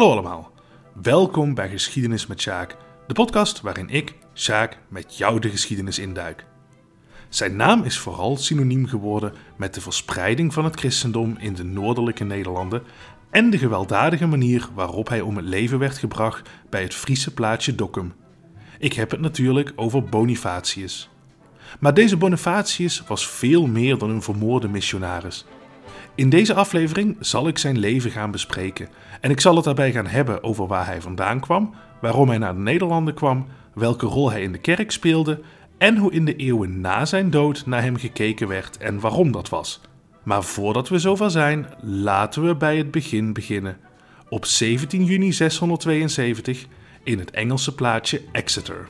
Hallo allemaal, welkom bij Geschiedenis met Sjaak, de podcast waarin ik, Sjaak, met jou de geschiedenis induik. Zijn naam is vooral synoniem geworden met de verspreiding van het christendom in de noordelijke Nederlanden en de gewelddadige manier waarop hij om het leven werd gebracht bij het Friese plaatsje Dokkum. Ik heb het natuurlijk over Bonifatius. Maar deze Bonifatius was veel meer dan een vermoorde missionaris. In deze aflevering zal ik zijn leven gaan bespreken en ik zal het daarbij gaan hebben over waar hij vandaan kwam, waarom hij naar de Nederlanden kwam, welke rol hij in de kerk speelde en hoe in de eeuwen na zijn dood naar hem gekeken werd en waarom dat was. Maar voordat we zover zijn, laten we bij het begin beginnen. Op 17 juni 672 in het Engelse plaatsje Exeter.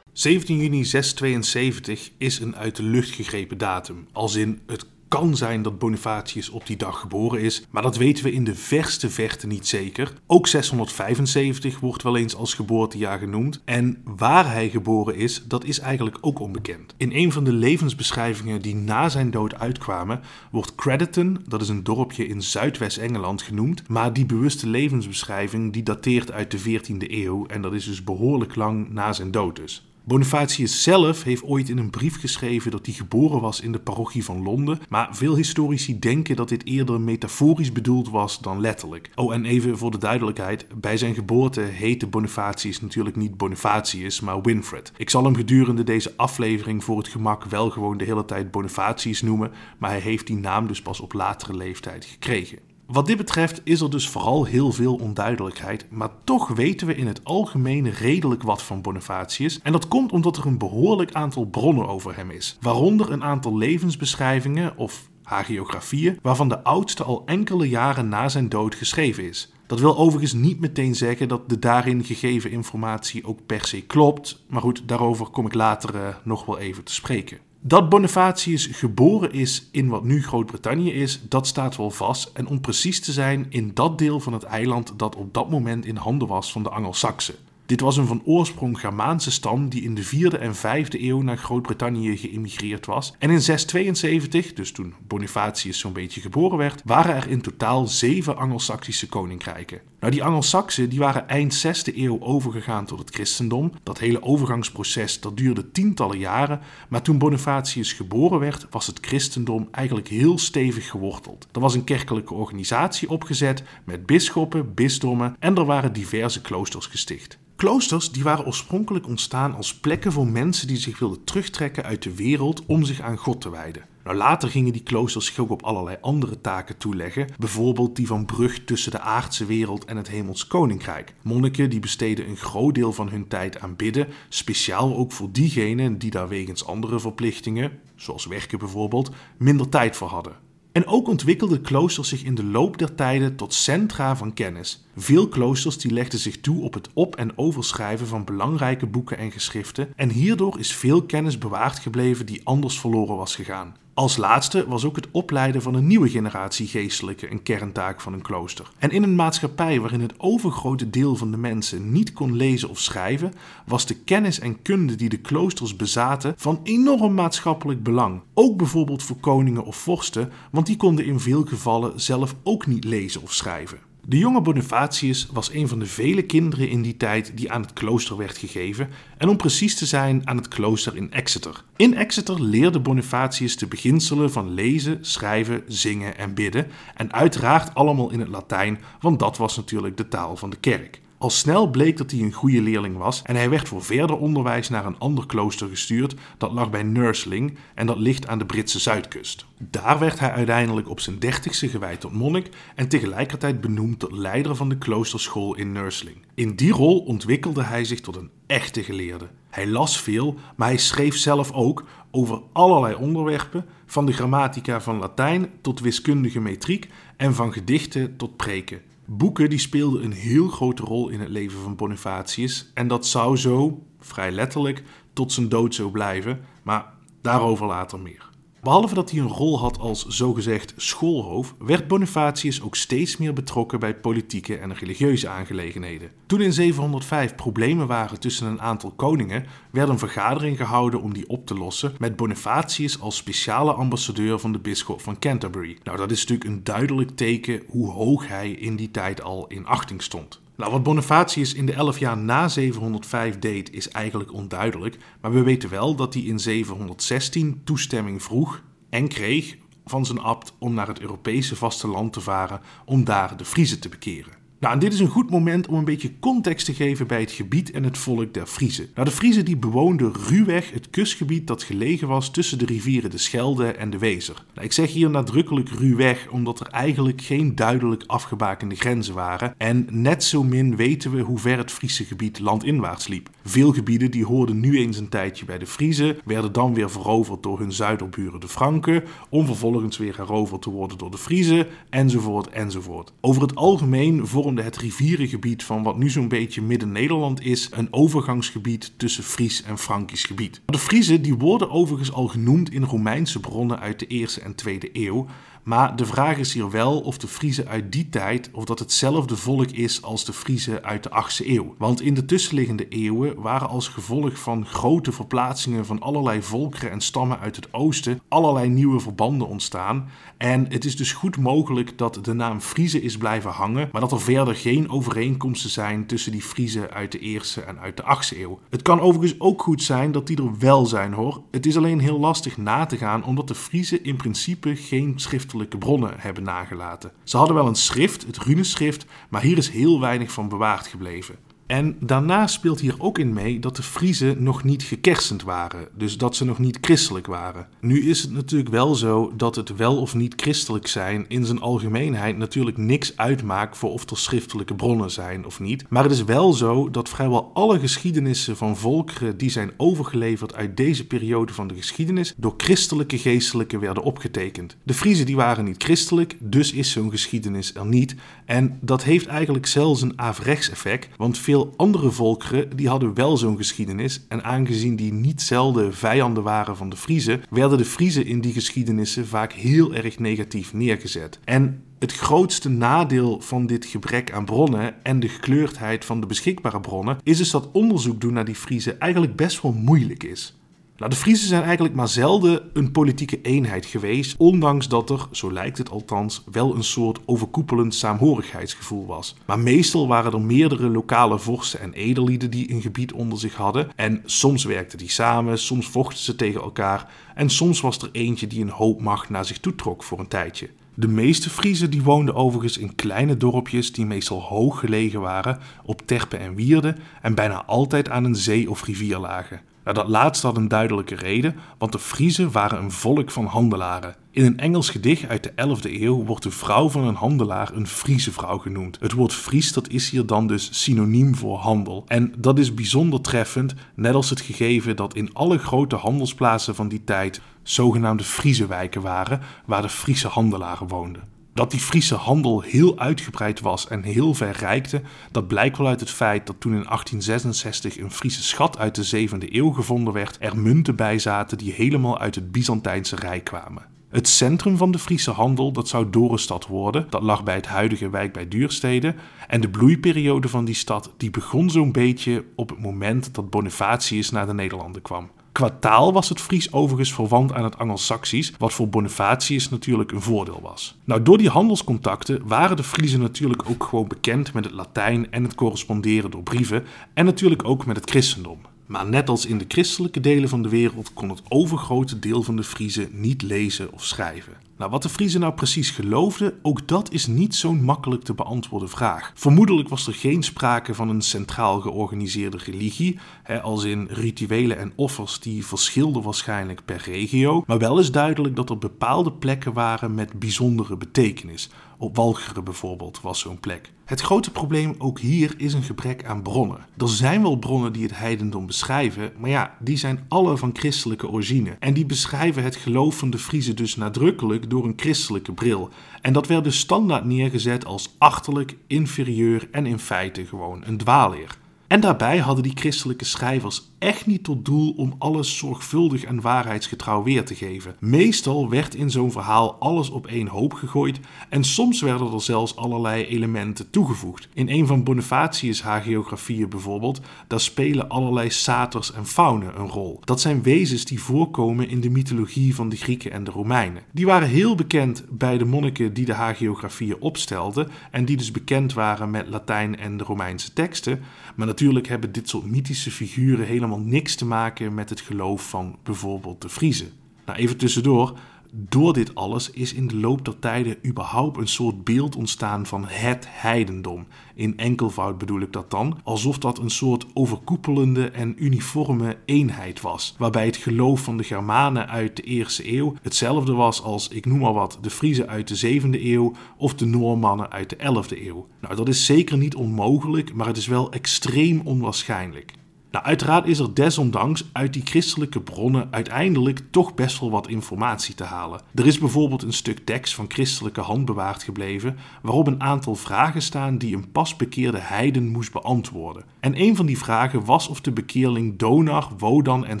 17 juni 672 is een uit de lucht gegrepen datum, als in het kan zijn dat Bonifatius op die dag geboren is, maar dat weten we in de verste verte niet zeker. Ook 675 wordt wel eens als geboortejaar genoemd. En waar hij geboren is, dat is eigenlijk ook onbekend. In een van de levensbeschrijvingen die na zijn dood uitkwamen, wordt Crediton, dat is een dorpje in Zuidwest-Engeland, genoemd. Maar die bewuste levensbeschrijving die dateert uit de 14e eeuw en dat is dus behoorlijk lang na zijn dood dus. Bonifatius zelf heeft ooit in een brief geschreven dat hij geboren was in de parochie van Londen, maar veel historici denken dat dit eerder metaforisch bedoeld was dan letterlijk. Oh, en even voor de duidelijkheid, bij zijn geboorte heette Bonifatius natuurlijk niet Bonifatius, maar Winfred. Ik zal hem gedurende deze aflevering voor het gemak wel gewoon de hele tijd Bonifatius noemen, maar hij heeft die naam dus pas op latere leeftijd gekregen. Wat dit betreft is er dus vooral heel veel onduidelijkheid, maar toch weten we in het algemeen redelijk wat van Bonifatius. En dat komt omdat er een behoorlijk aantal bronnen over hem is, waaronder een aantal levensbeschrijvingen of hagiografieën, waarvan de oudste al enkele jaren na zijn dood geschreven is. Dat wil overigens niet meteen zeggen dat de daarin gegeven informatie ook per se klopt, maar goed, daarover kom ik later uh, nog wel even te spreken. Dat Bonifatius geboren is in wat nu Groot-Brittannië is, dat staat wel vast. En om precies te zijn, in dat deel van het eiland dat op dat moment in handen was van de Angelsaksen. Dit was een van oorsprong Germaanse stam die in de 4e en 5e eeuw naar Groot-Brittannië geïmigreerd was. En in 672, dus toen Bonifatius zo'n beetje geboren werd, waren er in totaal zeven Angelsaksische koninkrijken. Nou, die Angelsaksen die waren eind 6e eeuw overgegaan tot het christendom. Dat hele overgangsproces dat duurde tientallen jaren, maar toen Bonifatius geboren werd, was het christendom eigenlijk heel stevig geworteld. Er was een kerkelijke organisatie opgezet met bisschoppen, bisdommen en er waren diverse kloosters gesticht. Kloosters die waren oorspronkelijk ontstaan als plekken voor mensen die zich wilden terugtrekken uit de wereld om zich aan God te wijden. Nou, later gingen die kloosters zich ook op allerlei andere taken toeleggen, bijvoorbeeld die van brug tussen de aardse wereld en het hemels koninkrijk. Monniken die besteden een groot deel van hun tijd aan bidden, speciaal ook voor diegenen die daar wegens andere verplichtingen, zoals werken bijvoorbeeld, minder tijd voor hadden. En ook ontwikkelden kloosters zich in de loop der tijden tot centra van kennis. Veel kloosters die legden zich toe op het op- en overschrijven van belangrijke boeken en geschriften en hierdoor is veel kennis bewaard gebleven die anders verloren was gegaan. Als laatste was ook het opleiden van een nieuwe generatie geestelijke een kerntaak van een klooster. En in een maatschappij waarin het overgrote deel van de mensen niet kon lezen of schrijven, was de kennis en kunde die de kloosters bezaten van enorm maatschappelijk belang. Ook bijvoorbeeld voor koningen of vorsten, want die konden in veel gevallen zelf ook niet lezen of schrijven. De jonge Bonifatius was een van de vele kinderen in die tijd die aan het klooster werd gegeven, en om precies te zijn aan het klooster in Exeter. In Exeter leerde Bonifatius de beginselen van lezen, schrijven, zingen en bidden, en uiteraard allemaal in het Latijn, want dat was natuurlijk de taal van de kerk. Al snel bleek dat hij een goede leerling was en hij werd voor verder onderwijs naar een ander klooster gestuurd dat lag bij Nursling en dat ligt aan de Britse zuidkust. Daar werd hij uiteindelijk op zijn dertigste gewijd tot monnik en tegelijkertijd benoemd tot leider van de kloosterschool in Nursling. In die rol ontwikkelde hij zich tot een echte geleerde. Hij las veel, maar hij schreef zelf ook over allerlei onderwerpen, van de grammatica van Latijn tot wiskundige metriek en van gedichten tot preken. Boeken die speelden een heel grote rol in het leven van Bonifatius en dat zou zo, vrij letterlijk, tot zijn dood zo blijven, maar daarover later meer. Behalve dat hij een rol had als zogezegd schoolhoofd, werd Bonifatius ook steeds meer betrokken bij politieke en religieuze aangelegenheden. Toen in 705 problemen waren tussen een aantal koningen, werd een vergadering gehouden om die op te lossen, met Bonifatius als speciale ambassadeur van de bisschop van Canterbury. Nou, dat is natuurlijk een duidelijk teken hoe hoog hij in die tijd al in achting stond. Nou, wat Bonifatius in de elf jaar na 705 deed, is eigenlijk onduidelijk. Maar we weten wel dat hij in 716 toestemming vroeg en kreeg van zijn abt om naar het Europese vasteland te varen om daar de Friezen te bekeren. Nou, dit is een goed moment om een beetje context te geven bij het gebied en het volk der Friezen. Nou, de Friezen die bewoonden ruwweg het kustgebied dat gelegen was tussen de rivieren de Schelde en de Wezer. Nou, ik zeg hier nadrukkelijk ruwweg, omdat er eigenlijk geen duidelijk afgebakende grenzen waren. En net zo min weten we hoe ver het Friese gebied landinwaarts liep. Veel gebieden die hoorden nu eens een tijdje bij de Friezen, werden dan weer veroverd door hun zuiderburen de Franken, om vervolgens weer heroverd te worden door de Friezen, enzovoort, enzovoort. Over het algemeen vormde het rivierengebied van wat nu zo'n beetje Midden-Nederland is een overgangsgebied tussen Fries en Frankisch gebied. De Friezen die worden overigens al genoemd in Romeinse bronnen uit de eerste en tweede eeuw, maar de vraag is hier wel of de Friezen uit die tijd of dat hetzelfde volk is als de Friezen uit de 8e eeuw. Want in de tussenliggende eeuwen waren als gevolg van grote verplaatsingen van allerlei volkeren en stammen uit het oosten allerlei nieuwe verbanden ontstaan. En het is dus goed mogelijk dat de naam Friezen is blijven hangen, maar dat er verder geen overeenkomsten zijn tussen die Friezen uit de eerste en uit de 8e eeuw. Het kan overigens ook goed zijn dat die er wel zijn hoor. Het is alleen heel lastig na te gaan omdat de Friezen in principe geen schrift bronnen hebben nagelaten. Ze hadden wel een schrift, het runeschrift, maar hier is heel weinig van bewaard gebleven. En daarna speelt hier ook in mee dat de Friezen nog niet gekersend waren, dus dat ze nog niet christelijk waren. Nu is het natuurlijk wel zo dat het wel of niet christelijk zijn in zijn algemeenheid natuurlijk niks uitmaakt voor of er schriftelijke bronnen zijn of niet. Maar het is wel zo dat vrijwel alle geschiedenissen van volkeren die zijn overgeleverd uit deze periode van de geschiedenis door christelijke geestelijken werden opgetekend. De Friezen die waren niet christelijk, dus is zo'n geschiedenis er niet. En dat heeft eigenlijk zelfs een averechts effect, want veel andere volkeren die hadden wel zo'n geschiedenis. En aangezien die niet zelden vijanden waren van de Friezen, werden de Friezen in die geschiedenissen vaak heel erg negatief neergezet. En het grootste nadeel van dit gebrek aan bronnen en de gekleurdheid van de beschikbare bronnen is dus dat onderzoek doen naar die Friezen eigenlijk best wel moeilijk is. Nou, de Friesen zijn eigenlijk maar zelden een politieke eenheid geweest, ondanks dat er, zo lijkt het althans, wel een soort overkoepelend saamhorigheidsgevoel was. Maar meestal waren er meerdere lokale vorsten en edellieden die een gebied onder zich hadden, en soms werkten die samen, soms vochten ze tegen elkaar, en soms was er eentje die een hoop macht naar zich toe trok voor een tijdje. De meeste Friezen die woonden overigens in kleine dorpjes die meestal hoog gelegen waren, op terpen en wierden en bijna altijd aan een zee of rivier lagen. Nou, dat laatste had een duidelijke reden, want de Friezen waren een volk van handelaren. In een Engels gedicht uit de 11e eeuw wordt de vrouw van een handelaar een Friese vrouw genoemd. Het woord Fries dat is hier dan dus synoniem voor handel. En dat is bijzonder treffend, net als het gegeven dat in alle grote handelsplaatsen van die tijd zogenaamde Friese wijken waren, waar de Friese handelaren woonden. Dat die Friese handel heel uitgebreid was en heel ver reikte, dat blijkt wel uit het feit dat toen in 1866 een Friese schat uit de 7e eeuw gevonden werd, er munten bij zaten die helemaal uit het Byzantijnse Rijk kwamen. Het centrum van de Friese handel dat zou Dorenstad worden, dat lag bij het huidige wijk bij Duurstede. En de bloeiperiode van die stad die begon zo'n beetje op het moment dat Bonifatius naar de Nederlanden kwam. Qua taal was het Fries overigens verwant aan het Angelsaksisch, wat voor Bonifatius natuurlijk een voordeel was. Nou, door die handelscontacten waren de Friezen natuurlijk ook gewoon bekend met het Latijn en het corresponderen door brieven en natuurlijk ook met het christendom. Maar net als in de christelijke delen van de wereld kon het overgrote deel van de Friezen niet lezen of schrijven. Nou, wat de Friese nou precies geloofden, ook dat is niet zo'n makkelijk te beantwoorden vraag. Vermoedelijk was er geen sprake van een centraal georganiseerde religie, hè, als in rituelen en offers die verschilden waarschijnlijk per regio, maar wel is duidelijk dat er bepaalde plekken waren met bijzondere betekenis. Op Walcheren bijvoorbeeld was zo'n plek. Het grote probleem ook hier is een gebrek aan bronnen. Er zijn wel bronnen die het heidendom beschrijven, maar ja, die zijn alle van christelijke origine. En die beschrijven het geloof van de Friese dus nadrukkelijk door een christelijke bril. En dat werd dus standaard neergezet als achterlijk, inferieur en in feite gewoon een dwaalleer. En daarbij hadden die christelijke schrijvers echt niet tot doel om alles zorgvuldig en waarheidsgetrouw weer te geven. Meestal werd in zo'n verhaal alles op één hoop gegooid en soms werden er zelfs allerlei elementen toegevoegd. In een van Bonifatius' hagiografieën bijvoorbeeld, daar spelen allerlei saters en faunen een rol. Dat zijn wezens die voorkomen in de mythologie van de Grieken en de Romeinen. Die waren heel bekend bij de monniken die de hagiografieën opstelden en die dus bekend waren met Latijn en de Romeinse teksten, maar natuurlijk hebben dit soort mythische figuren helemaal niks te maken met het geloof van bijvoorbeeld de Friese. Nou, even tussendoor. Door dit alles is in de loop der tijden überhaupt een soort beeld ontstaan van het heidendom. In enkelvoud bedoel ik dat dan, alsof dat een soort overkoepelende en uniforme eenheid was, waarbij het geloof van de Germanen uit de eerste eeuw hetzelfde was als, ik noem maar wat, de Friese uit de zevende eeuw of de Noormannen uit de elfde eeuw. Nou, dat is zeker niet onmogelijk, maar het is wel extreem onwaarschijnlijk. Nou, uiteraard is er desondanks uit die christelijke bronnen uiteindelijk toch best wel wat informatie te halen. Er is bijvoorbeeld een stuk tekst van christelijke hand bewaard gebleven, waarop een aantal vragen staan die een pas bekeerde heiden moest beantwoorden. En een van die vragen was of de bekeerling Donar, Wodan en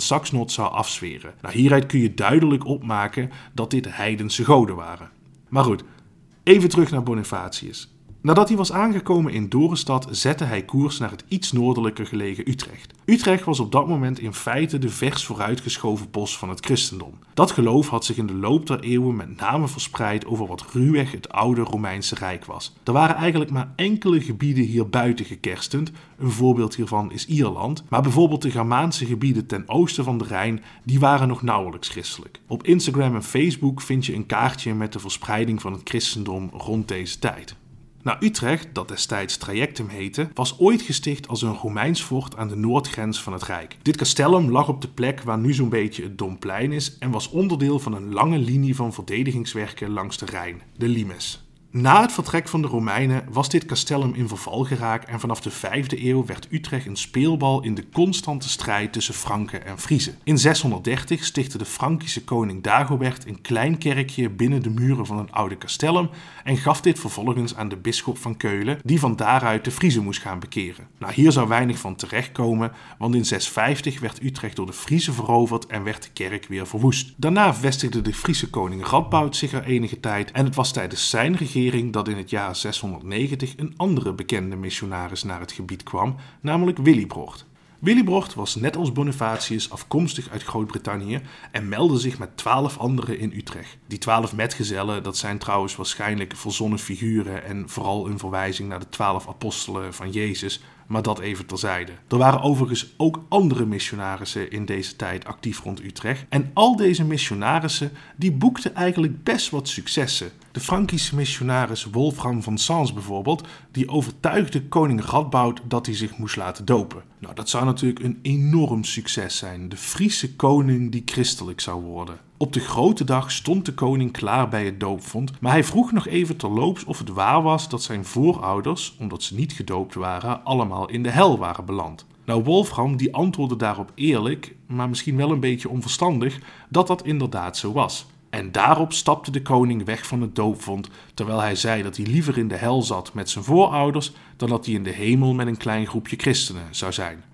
Saxnot zou afzweren. Nou, hieruit kun je duidelijk opmaken dat dit heidense goden waren. Maar goed, even terug naar Bonifatius. Nadat hij was aangekomen in Dorenstad, zette hij koers naar het iets noordelijker gelegen Utrecht. Utrecht was op dat moment in feite de vers vooruitgeschoven bos van het christendom. Dat geloof had zich in de loop der eeuwen met name verspreid over wat ruwweg het oude Romeinse Rijk was. Er waren eigenlijk maar enkele gebieden hier buiten gekerstend, een voorbeeld hiervan is Ierland, maar bijvoorbeeld de Germaanse gebieden ten oosten van de Rijn, die waren nog nauwelijks christelijk. Op Instagram en Facebook vind je een kaartje met de verspreiding van het christendom rond deze tijd. Nou, Utrecht, dat destijds Trajectum heette, was ooit gesticht als een Romeins fort aan de noordgrens van het Rijk. Dit castellum lag op de plek waar nu zo'n beetje het Domplein is en was onderdeel van een lange linie van verdedigingswerken langs de Rijn, de limes. Na het vertrek van de Romeinen was dit castellum in verval geraakt en vanaf de 5e eeuw werd Utrecht een speelbal in de constante strijd tussen Franken en Friezen. In 630 stichtte de Frankische koning Dagobert een klein kerkje binnen de muren van een oude castellum en gaf dit vervolgens aan de bisschop van Keulen, die van daaruit de Friezen moest gaan bekeren. Nou, hier zou weinig van terechtkomen, want in 650 werd Utrecht door de Friezen veroverd en werd de kerk weer verwoest. Daarna vestigde de Friese koning Radboud zich er enige tijd en het was tijdens zijn regering dat in het jaar 690 een andere bekende missionaris naar het gebied kwam, namelijk Willibrord. Willibrord was net als Bonifatius afkomstig uit Groot-Brittannië en meldde zich met twaalf anderen in Utrecht. Die twaalf metgezellen, dat zijn trouwens waarschijnlijk verzonnen figuren en vooral een verwijzing naar de twaalf apostelen van Jezus, maar dat even terzijde. Er waren overigens ook andere missionarissen in deze tijd actief rond Utrecht. En al deze missionarissen die boekten eigenlijk best wat successen. De Frankische missionaris Wolfram van Sens bijvoorbeeld, die overtuigde koning Radboud dat hij zich moest laten dopen. Nou, dat zou natuurlijk een enorm succes zijn. De Friese koning die christelijk zou worden. Op de grote dag stond de koning klaar bij het doopvond, maar hij vroeg nog even terloops of het waar was dat zijn voorouders, omdat ze niet gedoopt waren, allemaal in de hel waren beland. Nou, Wolfram die antwoordde daarop eerlijk, maar misschien wel een beetje onverstandig, dat dat inderdaad zo was. En daarop stapte de koning weg van het doopvond, terwijl hij zei dat hij liever in de hel zat met zijn voorouders dan dat hij in de hemel met een klein groepje christenen zou zijn.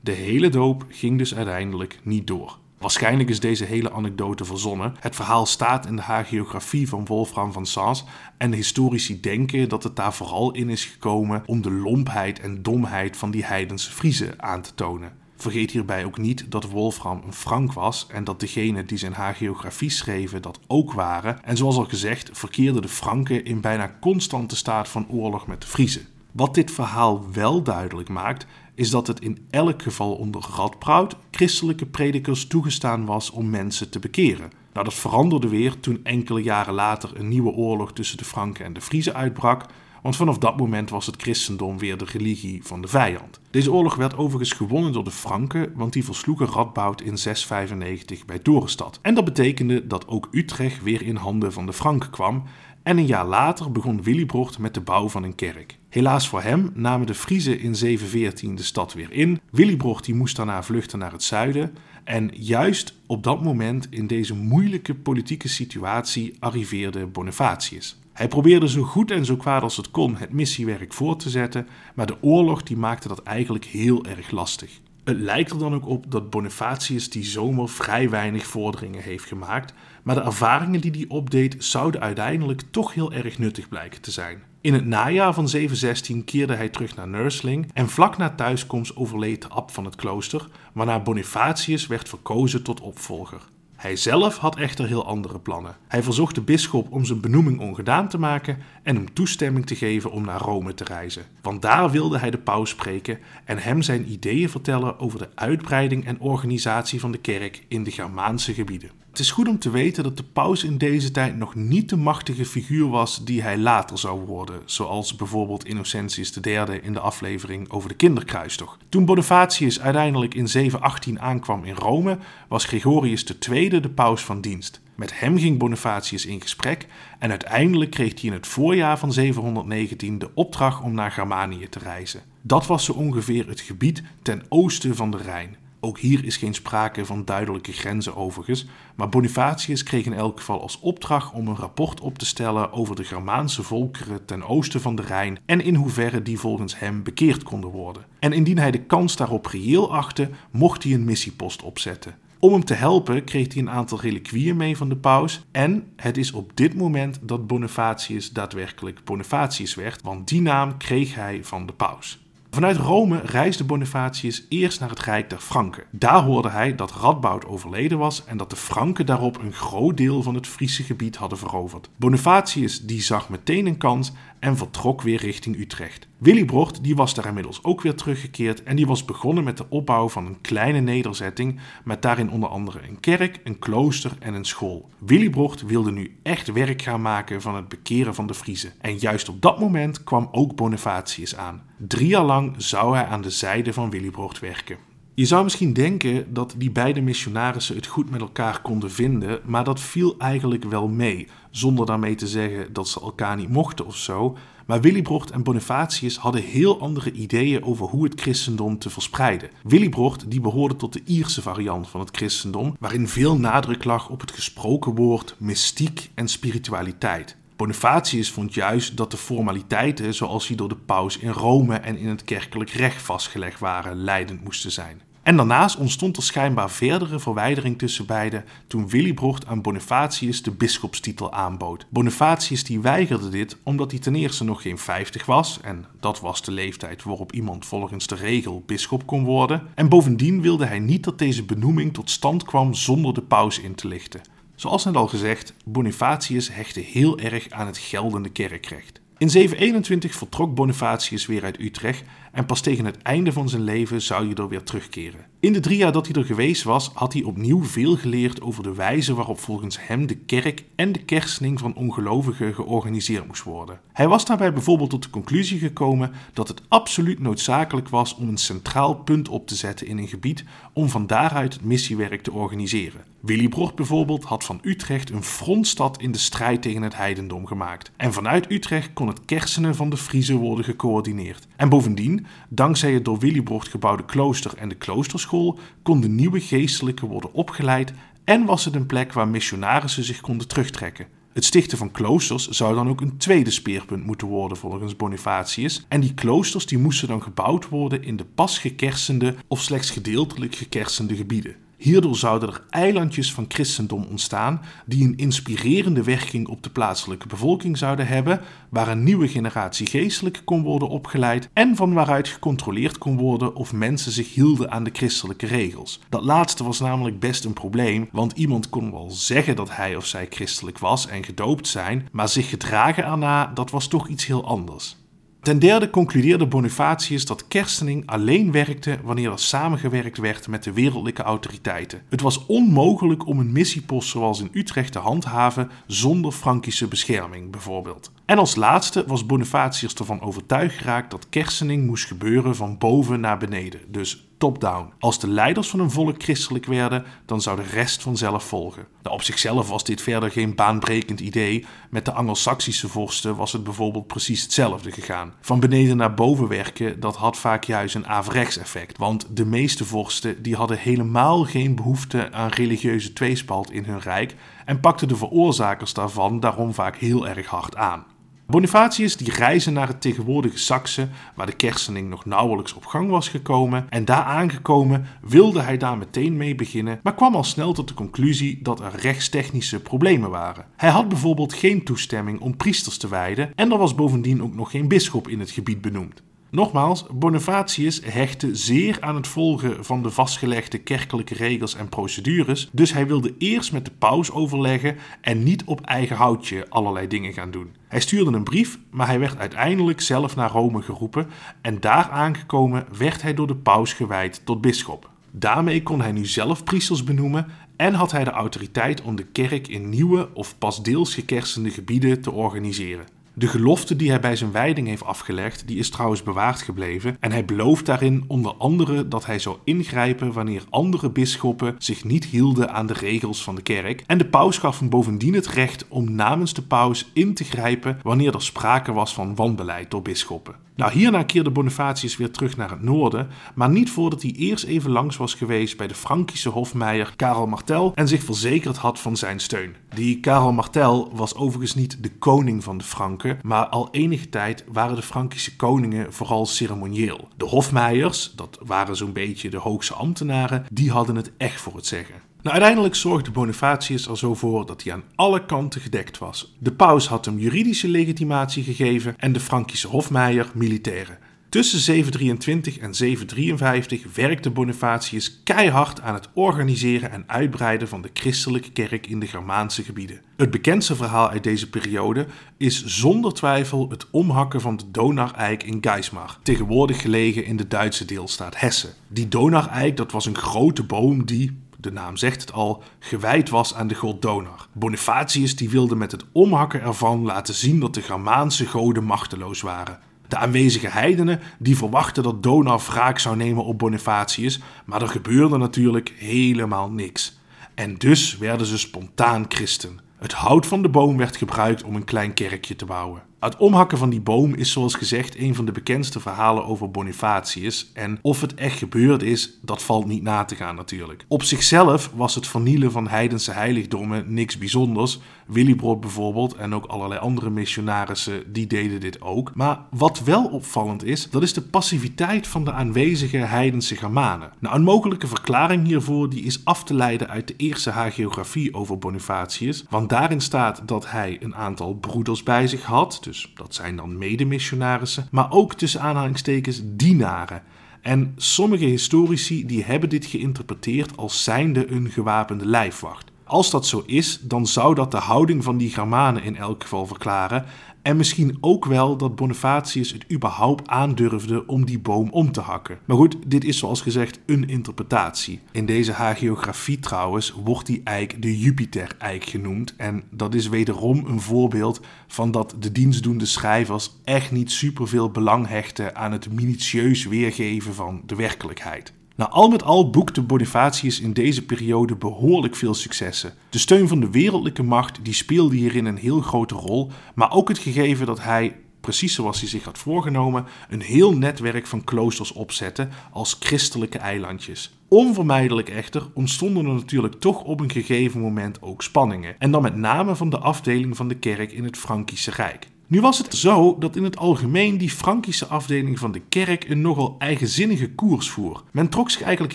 De hele doop ging dus uiteindelijk niet door. Waarschijnlijk is deze hele anekdote verzonnen. Het verhaal staat in de hagiografie van Wolfram van Sens en de historici denken dat het daar vooral in is gekomen om de lompheid en domheid van die heidense Friezen aan te tonen. Vergeet hierbij ook niet dat Wolfram een Frank was en dat degenen die zijn hagiografie schreven dat ook waren. En zoals al gezegd, verkeerden de Franken in bijna constante staat van oorlog met de Friezen. Wat dit verhaal wel duidelijk maakt, is dat het in elk geval onder Radproud christelijke predikers toegestaan was om mensen te bekeren. Nou, dat veranderde weer toen enkele jaren later een nieuwe oorlog tussen de Franken en de Friezen uitbrak, want vanaf dat moment was het christendom weer de religie van de vijand. Deze oorlog werd overigens gewonnen door de Franken, want die versloegen Radboud in 695 bij Dorestad. En dat betekende dat ook Utrecht weer in handen van de Franken kwam en een jaar later begon Willibrocht met de bouw van een kerk. Helaas voor hem namen de Friezen in 714 de stad weer in. Willibrocht die moest daarna vluchten naar het zuiden. En juist op dat moment, in deze moeilijke politieke situatie, arriveerde Bonifatius. Hij probeerde zo goed en zo kwaad als het kon het missiewerk voor te zetten, maar de oorlog die maakte dat eigenlijk heel erg lastig. Het lijkt er dan ook op dat Bonifatius die zomer vrij weinig vorderingen heeft gemaakt, maar de ervaringen die hij opdeed zouden uiteindelijk toch heel erg nuttig blijken te zijn. In het najaar van 716 keerde hij terug naar Nursling en vlak na thuiskomst overleed de abt van het klooster, waarna Bonifatius werd verkozen tot opvolger. Hij zelf had echter heel andere plannen. Hij verzocht de bisschop om zijn benoeming ongedaan te maken en hem toestemming te geven om naar Rome te reizen. Want daar wilde hij de paus spreken en hem zijn ideeën vertellen over de uitbreiding en organisatie van de kerk in de Germaanse gebieden. Het is goed om te weten dat de paus in deze tijd nog niet de machtige figuur was die hij later zou worden, zoals bijvoorbeeld Innocentius III in de aflevering over de kinderkruistocht. Toen Bonifatius uiteindelijk in 718 aankwam in Rome, was Gregorius II de paus van dienst. Met hem ging Bonifatius in gesprek en uiteindelijk kreeg hij in het voorjaar van 719 de opdracht om naar Germanië te reizen. Dat was zo ongeveer het gebied ten oosten van de Rijn. Ook hier is geen sprake van duidelijke grenzen overigens, maar Bonifatius kreeg in elk geval als opdracht om een rapport op te stellen over de Germaanse volkeren ten oosten van de Rijn en in hoeverre die volgens hem bekeerd konden worden. En indien hij de kans daarop reëel achtte, mocht hij een missiepost opzetten. Om hem te helpen kreeg hij een aantal reliquieën mee van de paus. En het is op dit moment dat Bonifatius daadwerkelijk Bonifatius werd, want die naam kreeg hij van de paus. Vanuit Rome reisde Bonifatius eerst naar het Rijk der Franken. Daar hoorde hij dat Radboud overleden was en dat de Franken daarop een groot deel van het Friese gebied hadden veroverd. Bonifatius die zag meteen een kans en vertrok weer richting Utrecht. Willibrocht die was daar inmiddels ook weer teruggekeerd en die was begonnen met de opbouw van een kleine nederzetting met daarin onder andere een kerk, een klooster en een school. Willibrocht wilde nu echt werk gaan maken van het bekeren van de Friezen en juist op dat moment kwam ook Bonifatius aan. Drie jaar lang zou hij aan de zijde van Willibrocht werken. Je zou misschien denken dat die beide missionarissen het goed met elkaar konden vinden, maar dat viel eigenlijk wel mee, zonder daarmee te zeggen dat ze elkaar niet mochten of zo. Maar Willibrocht en Bonifatius hadden heel andere ideeën over hoe het christendom te verspreiden. Willibrocht die behoorde tot de Ierse variant van het christendom, waarin veel nadruk lag op het gesproken woord, mystiek en spiritualiteit. Bonifatius vond juist dat de formaliteiten zoals die door de paus in Rome en in het kerkelijk recht vastgelegd waren, leidend moesten zijn. En daarnaast ontstond er schijnbaar verdere verwijdering tussen beiden toen Willibrocht aan Bonifatius de bisschopstitel aanbood. Bonifatius die weigerde dit omdat hij ten eerste nog geen 50 was en dat was de leeftijd waarop iemand volgens de regel bisschop kon worden. En bovendien wilde hij niet dat deze benoeming tot stand kwam zonder de paus in te lichten. Zoals net al gezegd, Bonifatius hechtte heel erg aan het geldende kerkrecht. In 721 vertrok Bonifatius weer uit Utrecht en pas tegen het einde van zijn leven zou hij er weer terugkeren. In de drie jaar dat hij er geweest was, had hij opnieuw veel geleerd over de wijze waarop volgens hem de kerk en de kerstening van ongelovigen georganiseerd moest worden. Hij was daarbij bijvoorbeeld tot de conclusie gekomen dat het absoluut noodzakelijk was om een centraal punt op te zetten in een gebied om van daaruit het missiewerk te organiseren. Willy Brocht bijvoorbeeld had van Utrecht een frontstad in de strijd tegen het heidendom gemaakt. En vanuit Utrecht kon het kersenen van de Friezen worden gecoördineerd. En bovendien, dankzij het door Willy Brocht gebouwde klooster en de kloosterschool, konden nieuwe geestelijken worden opgeleid en was het een plek waar missionarissen zich konden terugtrekken. Het stichten van kloosters zou dan ook een tweede speerpunt moeten worden volgens Bonifatius. En die kloosters die moesten dan gebouwd worden in de pas gekersende of slechts gedeeltelijk gekersende gebieden. Hierdoor zouden er eilandjes van christendom ontstaan die een inspirerende werking op de plaatselijke bevolking zouden hebben, waar een nieuwe generatie geestelijke kon worden opgeleid en van waaruit gecontroleerd kon worden of mensen zich hielden aan de christelijke regels. Dat laatste was namelijk best een probleem, want iemand kon wel zeggen dat hij of zij christelijk was en gedoopt zijn, maar zich gedragen erna, dat was toch iets heel anders. Ten derde concludeerde Bonifatius dat kerstening alleen werkte wanneer er samengewerkt werd met de wereldlijke autoriteiten. Het was onmogelijk om een missiepost zoals in Utrecht te handhaven zonder Frankische bescherming, bijvoorbeeld. En als laatste was Bonifatius ervan overtuigd geraakt dat kerstening moest gebeuren van boven naar beneden, dus top-down. Als de leiders van een volk christelijk werden, dan zou de rest vanzelf volgen. Nou, op zichzelf was dit verder geen baanbrekend idee. Met de Angelsaksische vorsten was het bijvoorbeeld precies hetzelfde gegaan. Van beneden naar boven werken, dat had vaak juist een averechts effect. Want de meeste vorsten die hadden helemaal geen behoefte aan religieuze tweespalt in hun rijk en pakten de veroorzakers daarvan daarom vaak heel erg hard aan. Bonifatius die reisde naar het tegenwoordige Saxe, waar de kerstening nog nauwelijks op gang was gekomen. En daar aangekomen wilde hij daar meteen mee beginnen, maar kwam al snel tot de conclusie dat er rechtstechnische problemen waren. Hij had bijvoorbeeld geen toestemming om priesters te wijden en er was bovendien ook nog geen bisschop in het gebied benoemd. Nogmaals, Bonifatius hechtte zeer aan het volgen van de vastgelegde kerkelijke regels en procedures, dus hij wilde eerst met de paus overleggen en niet op eigen houtje allerlei dingen gaan doen. Hij stuurde een brief, maar hij werd uiteindelijk zelf naar Rome geroepen en daar aangekomen werd hij door de paus gewijd tot bisschop. Daarmee kon hij nu zelf priesters benoemen en had hij de autoriteit om de kerk in nieuwe of pas deels gekersende gebieden te organiseren. De gelofte die hij bij zijn wijding heeft afgelegd, die is trouwens bewaard gebleven. En hij belooft daarin onder andere dat hij zou ingrijpen wanneer andere bisschoppen zich niet hielden aan de regels van de kerk. En de paus gaf hem bovendien het recht om namens de paus in te grijpen wanneer er sprake was van wanbeleid door bisschoppen. Nou, hierna keerde Bonifatius weer terug naar het noorden, maar niet voordat hij eerst even langs was geweest bij de Frankische hofmeier Karel Martel en zich verzekerd had van zijn steun. Die Karel Martel was overigens niet de koning van de Franken, maar al enige tijd waren de Frankische koningen vooral ceremonieel. De hofmeijers, dat waren zo'n beetje de hoogste ambtenaren, die hadden het echt voor het zeggen. Nou, uiteindelijk zorgde Bonifatius er zo voor dat hij aan alle kanten gedekt was. De paus had hem juridische legitimatie gegeven en de Frankische hofmeier militaire. Tussen 723 en 753 werkte Bonifatius keihard aan het organiseren en uitbreiden van de christelijke kerk in de Germaanse gebieden. Het bekendste verhaal uit deze periode is zonder twijfel het omhakken van de Donareik in Geismar, tegenwoordig gelegen in de Duitse deelstaat Hessen. Die Donareik dat was een grote boom die, de naam zegt het al, gewijd was aan de god Donar. Bonifatius die wilde met het omhakken ervan laten zien dat de Germaanse goden machteloos waren. De aanwezige heidenen die verwachten dat Donar wraak zou nemen op Bonifatius, maar er gebeurde natuurlijk helemaal niks. En dus werden ze spontaan christen. Het hout van de boom werd gebruikt om een klein kerkje te bouwen. Het omhakken van die boom is zoals gezegd een van de bekendste verhalen over Bonifatius. En of het echt gebeurd is, dat valt niet na te gaan natuurlijk. Op zichzelf was het vernielen van heidense heiligdommen niks bijzonders. Willibrord bijvoorbeeld en ook allerlei andere missionarissen die deden dit ook. Maar wat wel opvallend is, dat is de passiviteit van de aanwezige heidense Germanen. Nou, een mogelijke verklaring hiervoor die is af te leiden uit de eerste hagiografie over Bonifatius. Want daarin staat dat hij een aantal broeders bij zich had. Dus dus dat zijn dan medemissionarissen, maar ook tussen aanhalingstekens dienaren. En sommige historici die hebben dit geïnterpreteerd als zijnde een gewapende lijfwacht. Als dat zo is, dan zou dat de houding van die Germanen in elk geval verklaren en misschien ook wel dat Bonifatius het überhaupt aandurfde om die boom om te hakken. Maar goed, dit is zoals gezegd een interpretatie. In deze hagiografie trouwens wordt die eik de Jupiter-eik genoemd. En dat is wederom een voorbeeld van dat de dienstdoende schrijvers echt niet superveel belang hechten aan het minutieus weergeven van de werkelijkheid. Nou, al met al boekte Bonifatius in deze periode behoorlijk veel successen. De steun van de wereldlijke macht die speelde hierin een heel grote rol, maar ook het gegeven dat hij, precies zoals hij zich had voorgenomen, een heel netwerk van kloosters opzette als christelijke eilandjes. Onvermijdelijk echter ontstonden er natuurlijk toch op een gegeven moment ook spanningen, en dan met name van de afdeling van de kerk in het Frankische Rijk. Nu was het zo dat in het algemeen die Frankische afdeling van de kerk een nogal eigenzinnige koers voer. Men trok zich eigenlijk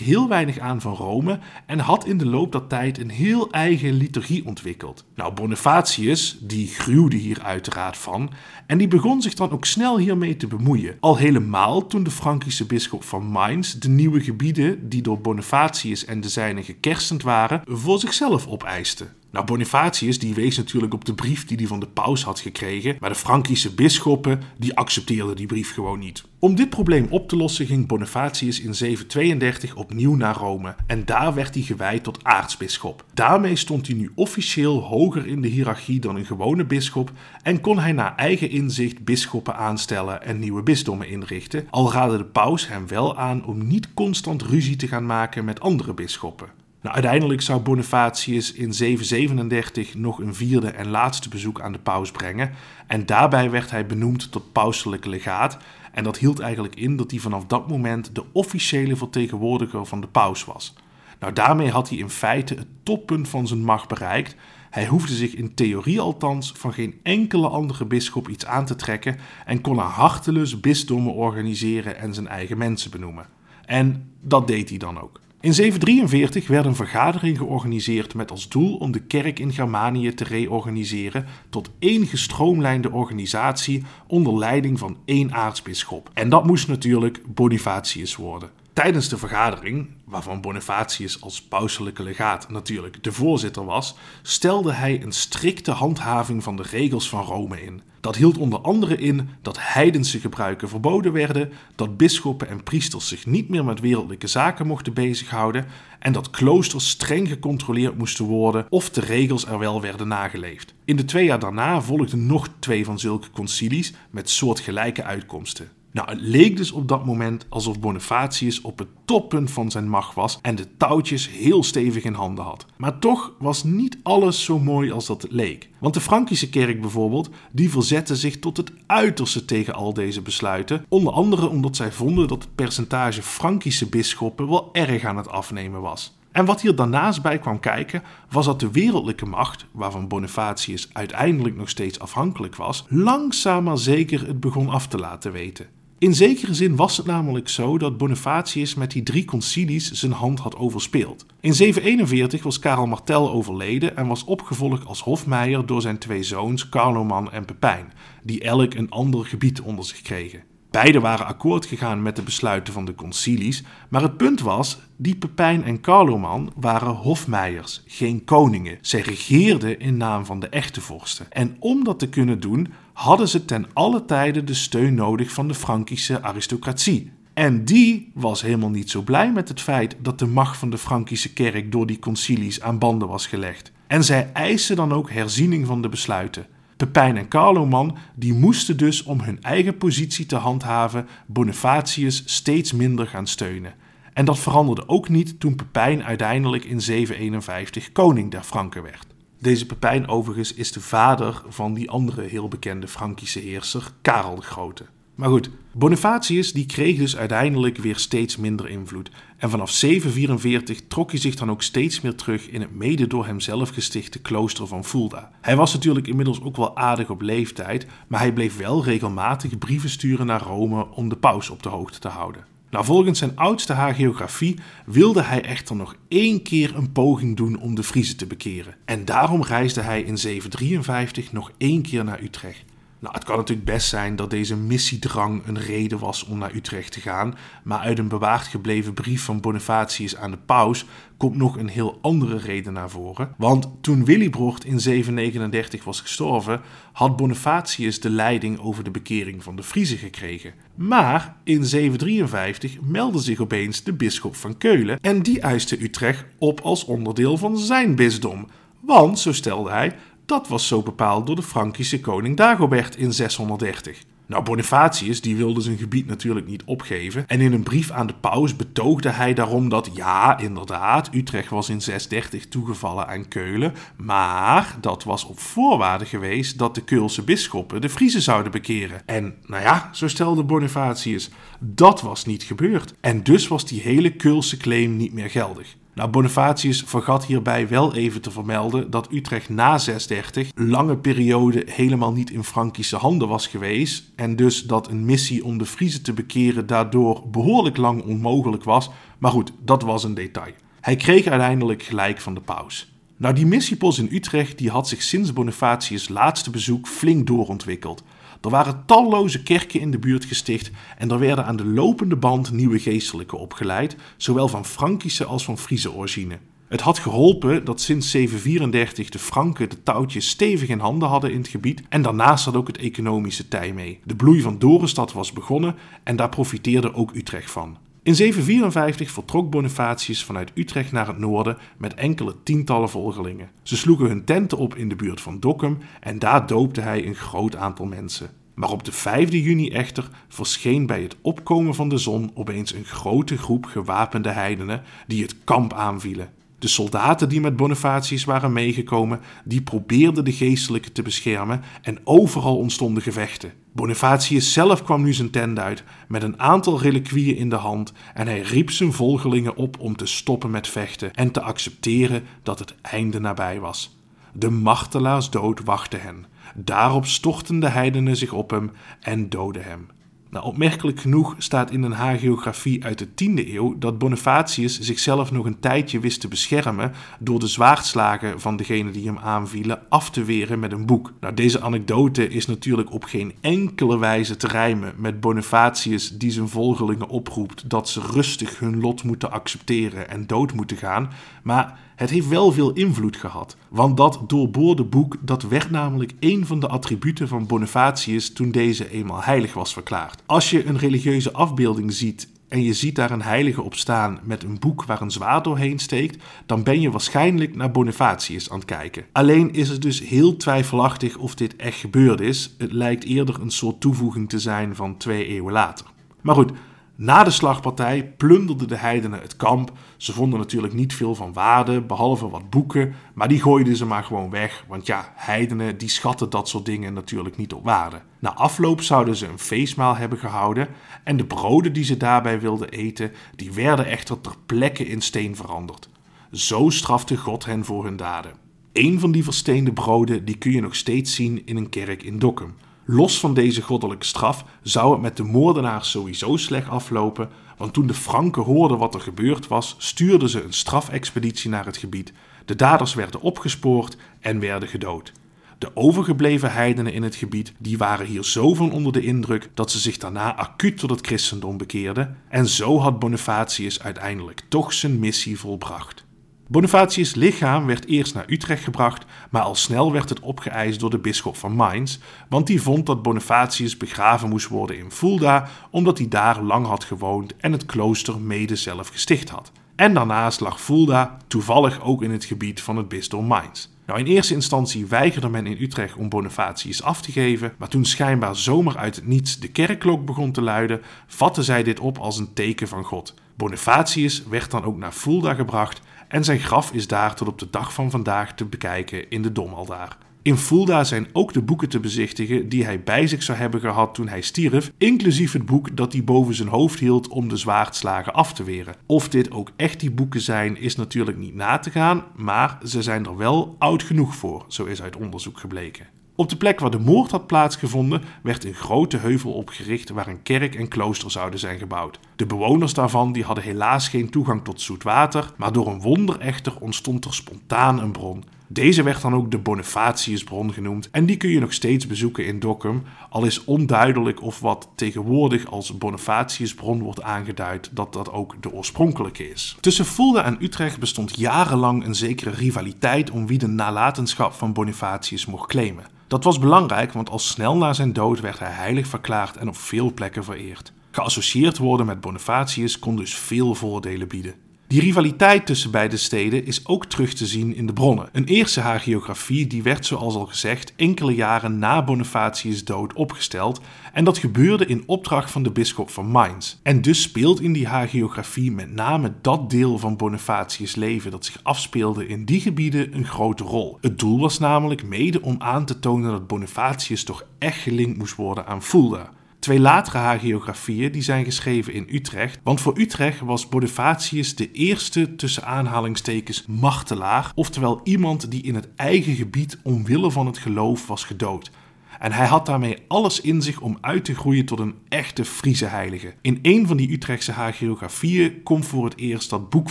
heel weinig aan van Rome en had in de loop der tijd een heel eigen liturgie ontwikkeld. Nou, Bonifatius, die gruwde hier uiteraard van en die begon zich dan ook snel hiermee te bemoeien. Al helemaal toen de Frankische bisschop van Mainz de nieuwe gebieden die door Bonifatius en de zijnen gekersend waren, voor zichzelf opeiste. Nou, Bonifatius die wees natuurlijk op de brief die hij van de paus had gekregen, maar de Frankische bisschoppen die accepteerden die brief gewoon niet. Om dit probleem op te lossen ging Bonifatius in 732 opnieuw naar Rome en daar werd hij gewijd tot aartsbisschop. Daarmee stond hij nu officieel hoger in de hiërarchie dan een gewone bisschop en kon hij naar eigen inzicht bisschoppen aanstellen en nieuwe bisdommen inrichten, al raadde de paus hem wel aan om niet constant ruzie te gaan maken met andere bisschoppen. Nou, uiteindelijk zou Bonifatius in 737 nog een vierde en laatste bezoek aan de paus brengen. En daarbij werd hij benoemd tot pauselijke legaat. En dat hield eigenlijk in dat hij vanaf dat moment de officiële vertegenwoordiger van de paus was. Nou, daarmee had hij in feite het toppunt van zijn macht bereikt. Hij hoefde zich in theorie althans van geen enkele andere bisschop iets aan te trekken en kon er hartelus bisdommen organiseren en zijn eigen mensen benoemen. En dat deed hij dan ook. In 743 werd een vergadering georganiseerd met als doel om de kerk in Germanië te reorganiseren tot één gestroomlijnde organisatie onder leiding van één aartsbisschop. En dat moest natuurlijk Bonifatius worden. Tijdens de vergadering, waarvan Bonifatius als pauselijke legaat natuurlijk de voorzitter was, stelde hij een strikte handhaving van de regels van Rome in. Dat hield onder andere in dat heidense gebruiken verboden werden, dat bisschoppen en priesters zich niet meer met wereldlijke zaken mochten bezighouden en dat kloosters streng gecontroleerd moesten worden of de regels er wel werden nageleefd. In de twee jaar daarna volgden nog twee van zulke concilies met soortgelijke uitkomsten. Nou, het leek dus op dat moment alsof Bonifatius op het toppunt van zijn macht was en de touwtjes heel stevig in handen had. Maar toch was niet alles zo mooi als dat leek. Want de Frankische kerk bijvoorbeeld, die verzette zich tot het uiterste tegen al deze besluiten. Onder andere omdat zij vonden dat het percentage Frankische bisschoppen wel erg aan het afnemen was. En wat hier daarnaast bij kwam kijken, was dat de wereldlijke macht, waarvan Bonifatius uiteindelijk nog steeds afhankelijk was, langzaam maar zeker het begon af te laten weten. In zekere zin was het namelijk zo dat Bonifatius met die drie concilies zijn hand had overspeeld. In 741 was Karel Martel overleden en was opgevolgd als hofmeijer door zijn twee zoons Carloman en Pepijn, die elk een ander gebied onder zich kregen. Beiden waren akkoord gegaan met de besluiten van de concilies, maar het punt was, die Pepijn en Carloman waren hofmeijers, geen koningen. Zij regeerden in naam van de echte vorsten. En om dat te kunnen doen, hadden ze ten alle tijde de steun nodig van de Frankische aristocratie. En die was helemaal niet zo blij met het feit dat de macht van de Frankische kerk door die concilies aan banden was gelegd. En zij eisten dan ook herziening van de besluiten. Pepijn en Carloman die moesten dus om hun eigen positie te handhaven Bonifatius steeds minder gaan steunen. En dat veranderde ook niet toen Pepijn uiteindelijk in 751 koning der Franken werd. Deze Pepijn overigens is de vader van die andere heel bekende Frankische heerser, Karel de Grote. Maar goed, Bonifatius die kreeg dus uiteindelijk weer steeds minder invloed. En vanaf 744 trok hij zich dan ook steeds meer terug in het mede door hemzelf gestichte klooster van Fulda. Hij was natuurlijk inmiddels ook wel aardig op leeftijd, maar hij bleef wel regelmatig brieven sturen naar Rome om de paus op de hoogte te houden. Nou, volgens zijn oudste hagiografie wilde hij echter nog één keer een poging doen om de Friezen te bekeren. En daarom reisde hij in 753 nog één keer naar Utrecht. Nou, het kan natuurlijk best zijn dat deze missiedrang een reden was om naar Utrecht te gaan, maar uit een bewaard gebleven brief van Bonifatius aan de paus komt nog een heel andere reden naar voren. Want toen Willibrocht in 739 was gestorven, had Bonifatius de leiding over de bekering van de Friezen gekregen. Maar in 753 meldde zich opeens de bisschop van Keulen en die eiste Utrecht op als onderdeel van zijn bisdom. Want, zo stelde hij, dat was zo bepaald door de Frankische koning Dagobert in 630. Nou, Bonifatius die wilde zijn gebied natuurlijk niet opgeven. En in een brief aan de paus betoogde hij daarom dat, ja, inderdaad, Utrecht was in 630 toegevallen aan Keulen. Maar dat was op voorwaarde geweest dat de Keulse bisschoppen de Friezen zouden bekeren. En, nou ja, zo stelde Bonifatius, dat was niet gebeurd. En dus was die hele Keulse claim niet meer geldig. Nou, Bonifatius vergat hierbij wel even te vermelden dat Utrecht na 630 lange periode helemaal niet in Frankische handen was geweest en dus dat een missie om de Friezen te bekeren daardoor behoorlijk lang onmogelijk was. Maar goed, dat was een detail. Hij kreeg uiteindelijk gelijk van de paus. Nou, die missiepost in Utrecht die had zich sinds Bonifatius' laatste bezoek flink doorontwikkeld. Er waren talloze kerken in de buurt gesticht en er werden aan de lopende band nieuwe geestelijken opgeleid, zowel van Frankische als van Friese origine. Het had geholpen dat sinds 734 de Franken de touwtjes stevig in handen hadden in het gebied en daarnaast had ook het economische tij mee. De bloei van Dorenstad was begonnen en daar profiteerde ook Utrecht van. In 754 vertrok Bonifatius vanuit Utrecht naar het noorden met enkele tientallen volgelingen. Ze sloegen hun tenten op in de buurt van Dokkum en daar doopte hij een groot aantal mensen. Maar op de 5 juni echter verscheen bij het opkomen van de zon opeens een grote groep gewapende heidenen die het kamp aanvielen. De soldaten die met Bonifatius waren meegekomen, die probeerden de geestelijke te beschermen en overal ontstonden gevechten. Bonifatius zelf kwam nu zijn tent uit met een aantal reliquieën in de hand en hij riep zijn volgelingen op om te stoppen met vechten en te accepteren dat het einde nabij was. De martelaarsdood wachtte hen. Daarop stortten de heidenen zich op hem en doodden hem. Nou, opmerkelijk genoeg staat in een hagiografie uit de 10e eeuw dat Bonifatius zichzelf nog een tijdje wist te beschermen door de zwaardslagen van degene die hem aanvielen af te weren met een boek. Nou, deze anekdote is natuurlijk op geen enkele wijze te rijmen met Bonifatius die zijn volgelingen oproept dat ze rustig hun lot moeten accepteren en dood moeten gaan, maar het heeft wel veel invloed gehad, want dat doorboorde boek dat werd namelijk een van de attributen van Bonifatius toen deze eenmaal heilig was verklaard. Als je een religieuze afbeelding ziet en je ziet daar een heilige op staan met een boek waar een zwaard doorheen steekt, dan ben je waarschijnlijk naar Bonifatius aan het kijken. Alleen is het dus heel twijfelachtig of dit echt gebeurd is. Het lijkt eerder een soort toevoeging te zijn van twee eeuwen later. Maar goed, na de slagpartij plunderden de heidenen het kamp. Ze vonden natuurlijk niet veel van waarde, behalve wat boeken, maar die gooiden ze maar gewoon weg, want ja, heidenen die schatten dat soort dingen natuurlijk niet op waarde. Na afloop zouden ze een feestmaal hebben gehouden en de broden die ze daarbij wilden eten, die werden echter ter plekke in steen veranderd. Zo strafte God hen voor hun daden. Een van die versteende broden die kun je nog steeds zien in een kerk in Dokkum. Los van deze goddelijke straf zou het met de moordenaars sowieso slecht aflopen, want toen de Franken hoorden wat er gebeurd was, stuurden ze een strafexpeditie naar het gebied. De daders werden opgespoord en werden gedood. De overgebleven heidenen in het gebied die waren hier zo van onder de indruk dat ze zich daarna acuut tot het christendom bekeerden en zo had Bonifatius uiteindelijk toch zijn missie volbracht. Bonifatius' lichaam werd eerst naar Utrecht gebracht, maar al snel werd het opgeëist door de bisschop van Mainz, want die vond dat Bonifatius begraven moest worden in Fulda, omdat hij daar lang had gewoond en het klooster mede zelf gesticht had. En daarnaast lag Fulda toevallig ook in het gebied van het bisdom Mainz. Nou, in eerste instantie weigerde men in Utrecht om Bonifatius af te geven, maar toen schijnbaar zomaar uit het niets de kerkklok begon te luiden, vatten zij dit op als een teken van God. Bonifatius werd dan ook naar Fulda gebracht en zijn graf is daar tot op de dag van vandaag te bekijken in de Domaldaar. In Fulda zijn ook de boeken te bezichtigen die hij bij zich zou hebben gehad toen hij stierf, inclusief het boek dat hij boven zijn hoofd hield om de zwaardslagen af te weren. Of dit ook echt die boeken zijn, is natuurlijk niet na te gaan, maar ze zijn er wel oud genoeg voor, zo is uit onderzoek gebleken. Op de plek waar de moord had plaatsgevonden werd een grote heuvel opgericht waar een kerk en klooster zouden zijn gebouwd. De bewoners daarvan die hadden helaas geen toegang tot zoet water, maar door een wonder echter ontstond er spontaan een bron. Deze werd dan ook de Bonifatiusbron genoemd en die kun je nog steeds bezoeken in Dokkum, al is onduidelijk of wat tegenwoordig als Bonifatiusbron wordt aangeduid dat dat ook de oorspronkelijke is. Tussen Fulda en Utrecht bestond jarenlang een zekere rivaliteit om wie de nalatenschap van Bonifatius mocht claimen. Dat was belangrijk, want al snel na zijn dood werd hij heilig verklaard en op veel plekken vereerd. Geassocieerd worden met Bonifatius kon dus veel voordelen bieden. Die rivaliteit tussen beide steden is ook terug te zien in de bronnen. Een eerste hagiografie die werd zoals al gezegd enkele jaren na Bonifatius' dood opgesteld en dat gebeurde in opdracht van de bisschop van Mainz. En dus speelt in die hagiografie met name dat deel van Bonifatius' leven dat zich afspeelde in die gebieden een grote rol. Het doel was namelijk mede om aan te tonen dat Bonifatius toch echt gelinkt moest worden aan Fulda. Twee latere hagiografieën die zijn geschreven in Utrecht, want voor Utrecht was Bonifatius de eerste tussen aanhalingstekens martelaar, oftewel iemand die in het eigen gebied omwille van het geloof was gedood. En hij had daarmee alles in zich om uit te groeien tot een echte Friese heilige. In een van die Utrechtse hagiografieën komt voor het eerst dat boek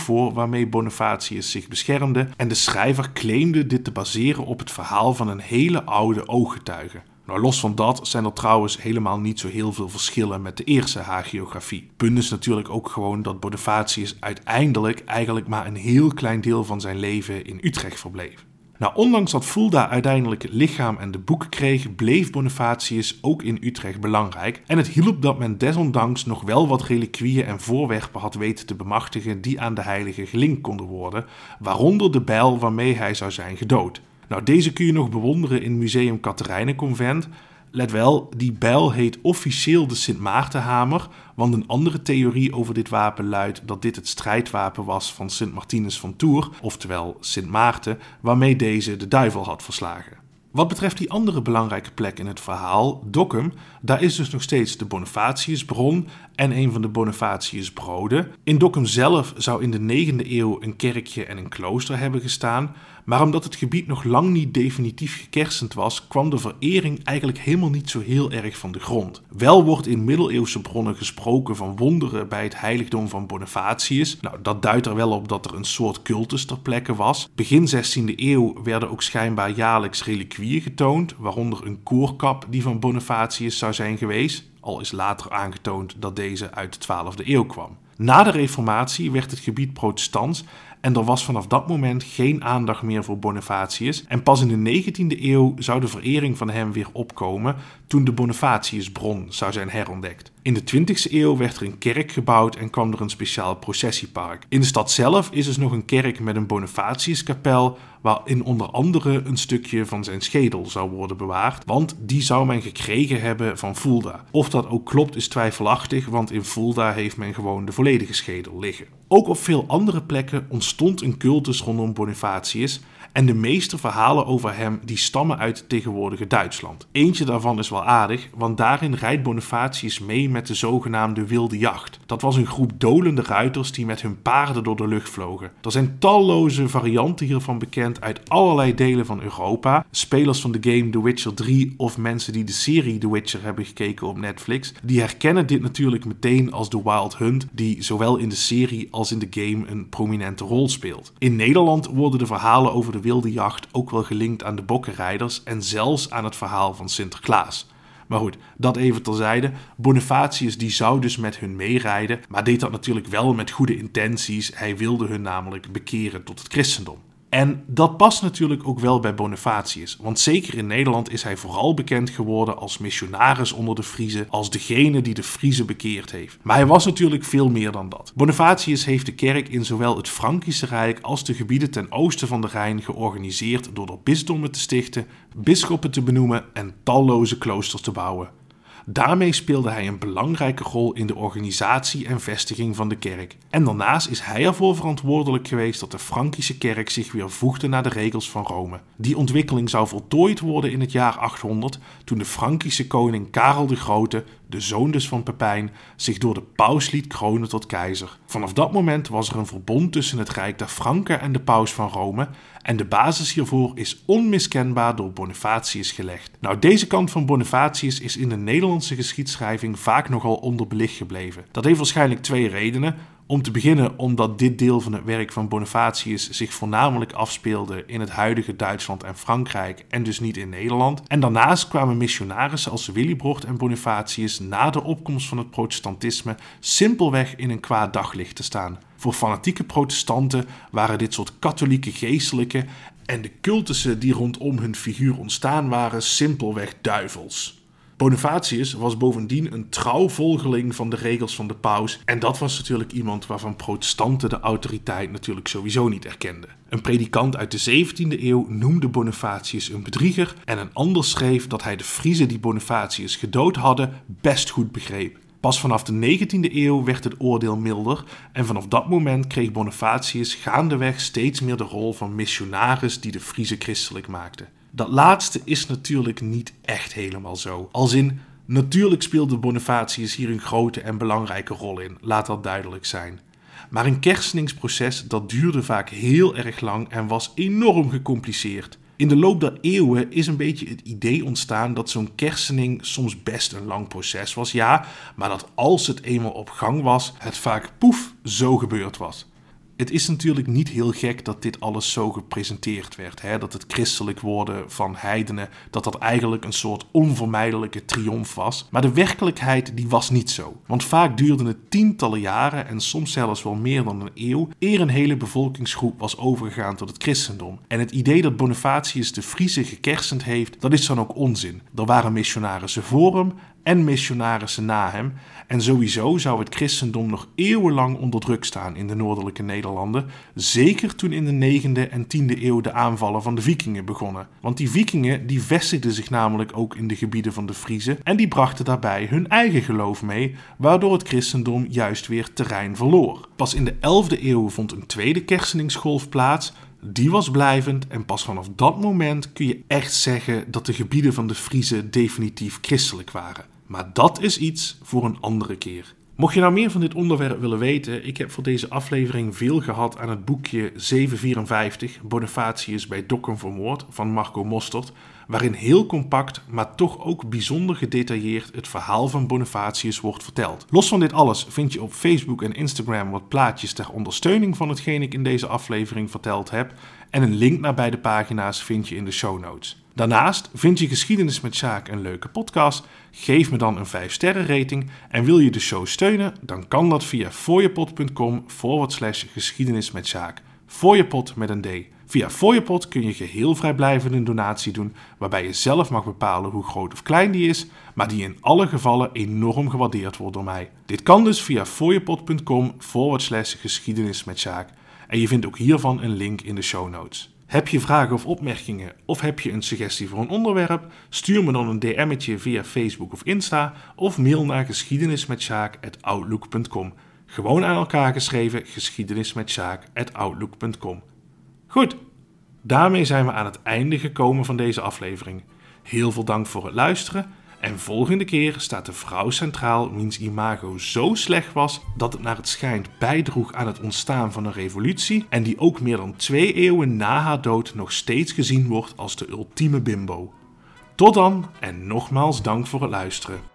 voor waarmee Bonifatius zich beschermde. En de schrijver claimde dit te baseren op het verhaal van een hele oude ooggetuige. Nou, los van dat zijn er trouwens helemaal niet zo heel veel verschillen met de eerste hagiografie. Punt is natuurlijk ook gewoon dat Bonifatius uiteindelijk eigenlijk maar een heel klein deel van zijn leven in Utrecht verbleef. Nou, ondanks dat Fulda uiteindelijk het lichaam en de boek kreeg, bleef Bonifatius ook in Utrecht belangrijk. En het hielp dat men desondanks nog wel wat reliquieën en voorwerpen had weten te bemachtigen die aan de heilige gelinkt konden worden, waaronder de bijl waarmee hij zou zijn gedood. Nou, deze kun je nog bewonderen in Museum Katerijnenconvent. Let wel, die bijl heet officieel de Sint Maartenhamer, want een andere theorie over dit wapen luidt dat dit het strijdwapen was van Sint Martinus van Tours, oftewel Sint Maarten, waarmee deze de duivel had verslagen. Wat betreft die andere belangrijke plek in het verhaal, Dokkum, daar is dus nog steeds de Bonifatiusbron en een van de Bonifatiusbroden. In Dokkum zelf zou in de 9e eeuw een kerkje en een klooster hebben gestaan, maar omdat het gebied nog lang niet definitief gekersend was, kwam de verering eigenlijk helemaal niet zo heel erg van de grond. Wel wordt in middeleeuwse bronnen gesproken van wonderen bij het heiligdom van Bonifatius. Nou, dat duidt er wel op dat er een soort cultus ter plekke was. Begin 16e eeuw werden ook schijnbaar jaarlijks reliquieën getoond, waaronder een koorkap die van Bonifatius zou zijn geweest al is later aangetoond dat deze uit de 12e eeuw kwam. Na de Reformatie werd het gebied protestants en er was vanaf dat moment geen aandacht meer voor Bonifatius. En pas in de 19e eeuw zou de verering van hem weer opkomen toen de Bonifatiusbron zou zijn herontdekt. In de 20e eeuw werd er een kerk gebouwd en kwam er een speciaal processiepark. In de stad zelf is dus nog een kerk met een Bonifatiuskapel, waarin onder andere een stukje van zijn schedel zou worden bewaard, want die zou men gekregen hebben van Fulda. Of dat ook klopt is twijfelachtig, want in Fulda heeft men gewoon de volledige schedel liggen. Ook op veel andere plekken ontstond een cultus rondom Bonifatius en de meeste verhalen over hem die stammen uit het tegenwoordige Duitsland. Eentje daarvan is wel aardig, want daarin rijdt Bonifatius mee met de zogenaamde wilde jacht. Dat was een groep dolende ruiters die met hun paarden door de lucht vlogen. Er zijn talloze varianten hiervan bekend uit allerlei delen van Europa. Spelers van de game The Witcher 3 of mensen die de serie The Witcher hebben gekeken op Netflix, die herkennen dit natuurlijk meteen als de Wild Hunt, die zowel in de serie als in de game een prominente rol speelt. In Nederland worden de verhalen over de wilde jacht ook wel gelinkt aan de bokkenrijders en zelfs aan het verhaal van Sinterklaas. Maar goed, dat even terzijde. Bonifatius die zou dus met hun meerijden, maar deed dat natuurlijk wel met goede intenties. Hij wilde hun namelijk bekeren tot het christendom. En dat past natuurlijk ook wel bij Bonifatius, want zeker in Nederland is hij vooral bekend geworden als missionaris onder de Friezen, als degene die de Friezen bekeerd heeft. Maar hij was natuurlijk veel meer dan dat. Bonifatius heeft de kerk in zowel het Frankische Rijk als de gebieden ten oosten van de Rijn georganiseerd door er bisdommen te stichten, bisschoppen te benoemen en talloze kloosters te bouwen. Daarmee speelde hij een belangrijke rol in de organisatie en vestiging van de kerk. En daarnaast is hij ervoor verantwoordelijk geweest dat de Frankische kerk zich weer voegde naar de regels van Rome. Die ontwikkeling zou voltooid worden in het jaar 800, toen de Frankische koning Karel de Grote, de zoon dus van Pepijn, zich door de paus liet kronen tot keizer. Vanaf dat moment was er een verbond tussen het Rijk der Franken en de paus van Rome en de basis hiervoor is onmiskenbaar door Bonifatius gelegd. Nou, deze kant van Bonifatius is in de Nederlandse geschiedschrijving vaak nogal onderbelicht gebleven. Dat heeft waarschijnlijk twee redenen. Om te beginnen omdat dit deel van het werk van Bonifatius zich voornamelijk afspeelde in het huidige Duitsland en Frankrijk en dus niet in Nederland. En daarnaast kwamen missionarissen als Willibrord en Bonifatius na de opkomst van het protestantisme simpelweg in een kwaad daglicht te staan. Voor fanatieke protestanten waren dit soort katholieke geestelijke en de cultussen die rondom hun figuur ontstaan waren simpelweg duivels. Bonifatius was bovendien een trouw volgeling van de regels van de paus. En dat was natuurlijk iemand waarvan protestanten de autoriteit natuurlijk sowieso niet erkenden. Een predikant uit de 17e eeuw noemde Bonifatius een bedrieger. En een ander schreef dat hij de Friezen die Bonifatius gedood hadden best goed begreep. Pas vanaf de 19e eeuw werd het oordeel milder en vanaf dat moment kreeg Bonifatius gaandeweg steeds meer de rol van missionaris die de Friese christelijk maakte. Dat laatste is natuurlijk niet echt helemaal zo. Als in, natuurlijk speelde Bonifatius hier een grote en belangrijke rol in, laat dat duidelijk zijn. Maar een kersteningsproces dat duurde vaak heel erg lang en was enorm gecompliceerd. In de loop der eeuwen is een beetje het idee ontstaan dat zo'n kersening soms best een lang proces was, ja, maar dat als het eenmaal op gang was, het vaak poef zo gebeurd was. Het is natuurlijk niet heel gek dat dit alles zo gepresenteerd werd. Hè? Dat het christelijk worden van heidenen, dat dat eigenlijk een soort onvermijdelijke triomf was. Maar de werkelijkheid die was niet zo. Want vaak duurde het tientallen jaren en soms zelfs wel meer dan een eeuw eer een hele bevolkingsgroep was overgegaan tot het christendom. En het idee dat Bonifatius de Friese gekersend heeft, dat is dan ook onzin. Er waren missionarissen voor hem en missionarissen na hem. En sowieso zou het christendom nog eeuwenlang onder druk staan in de noordelijke Nederlanden. Zeker toen in de 9e en 10e eeuw de aanvallen van de vikingen begonnen. Want die vikingen die vestigden zich namelijk ook in de gebieden van de Friezen. En die brachten daarbij hun eigen geloof mee, waardoor het christendom juist weer terrein verloor. Pas in de 11e eeuw vond een tweede kersteningsgolf plaats die was blijvend en pas vanaf dat moment kun je echt zeggen dat de gebieden van de Friezen definitief christelijk waren. Maar dat is iets voor een andere keer. Mocht je nou meer van dit onderwerp willen weten, ik heb voor deze aflevering veel gehad aan het boekje 754 Bonifatius bij Dokkum vermoord van Marco Mostert, waarin heel compact, maar toch ook bijzonder gedetailleerd het verhaal van Bonifatius wordt verteld. Los van dit alles vind je op Facebook en Instagram wat plaatjes ter ondersteuning van hetgeen ik in deze aflevering verteld heb en een link naar beide pagina's vind je in de show notes. Daarnaast vind je Geschiedenis met Sjaak een leuke podcast. Geef me dan een 5 sterren rating. En wil je de show steunen, dan kan dat via fooiepot.com forward slash geschiedenis met Sjaak. Fooiepot met een D. Via Fooiepot kun je geheel vrijblijvend een donatie doen, waarbij je zelf mag bepalen hoe groot of klein die is, maar die in alle gevallen enorm gewaardeerd wordt door mij. Dit kan dus via fooiepot.com forward slash geschiedenis met Sjaak. En je vindt ook hiervan een link in de show notes. Heb je vragen of opmerkingen of heb je een suggestie voor een onderwerp? Stuur me dan een DM'tje via Facebook of Insta of mail naar geschiedenismetsjaak.outlook.com. Gewoon aan elkaar geschreven geschiedenismetsjaak.outlook.com. Goed, daarmee zijn we aan het einde gekomen van deze aflevering. Heel veel dank voor het luisteren en volgende keer staat de vrouw centraal wiens imago zo slecht was dat het naar het schijnt bijdroeg aan het ontstaan van een revolutie en die ook meer dan twee eeuwen na haar dood nog steeds gezien wordt als de ultieme bimbo. Tot dan en nogmaals dank voor het luisteren.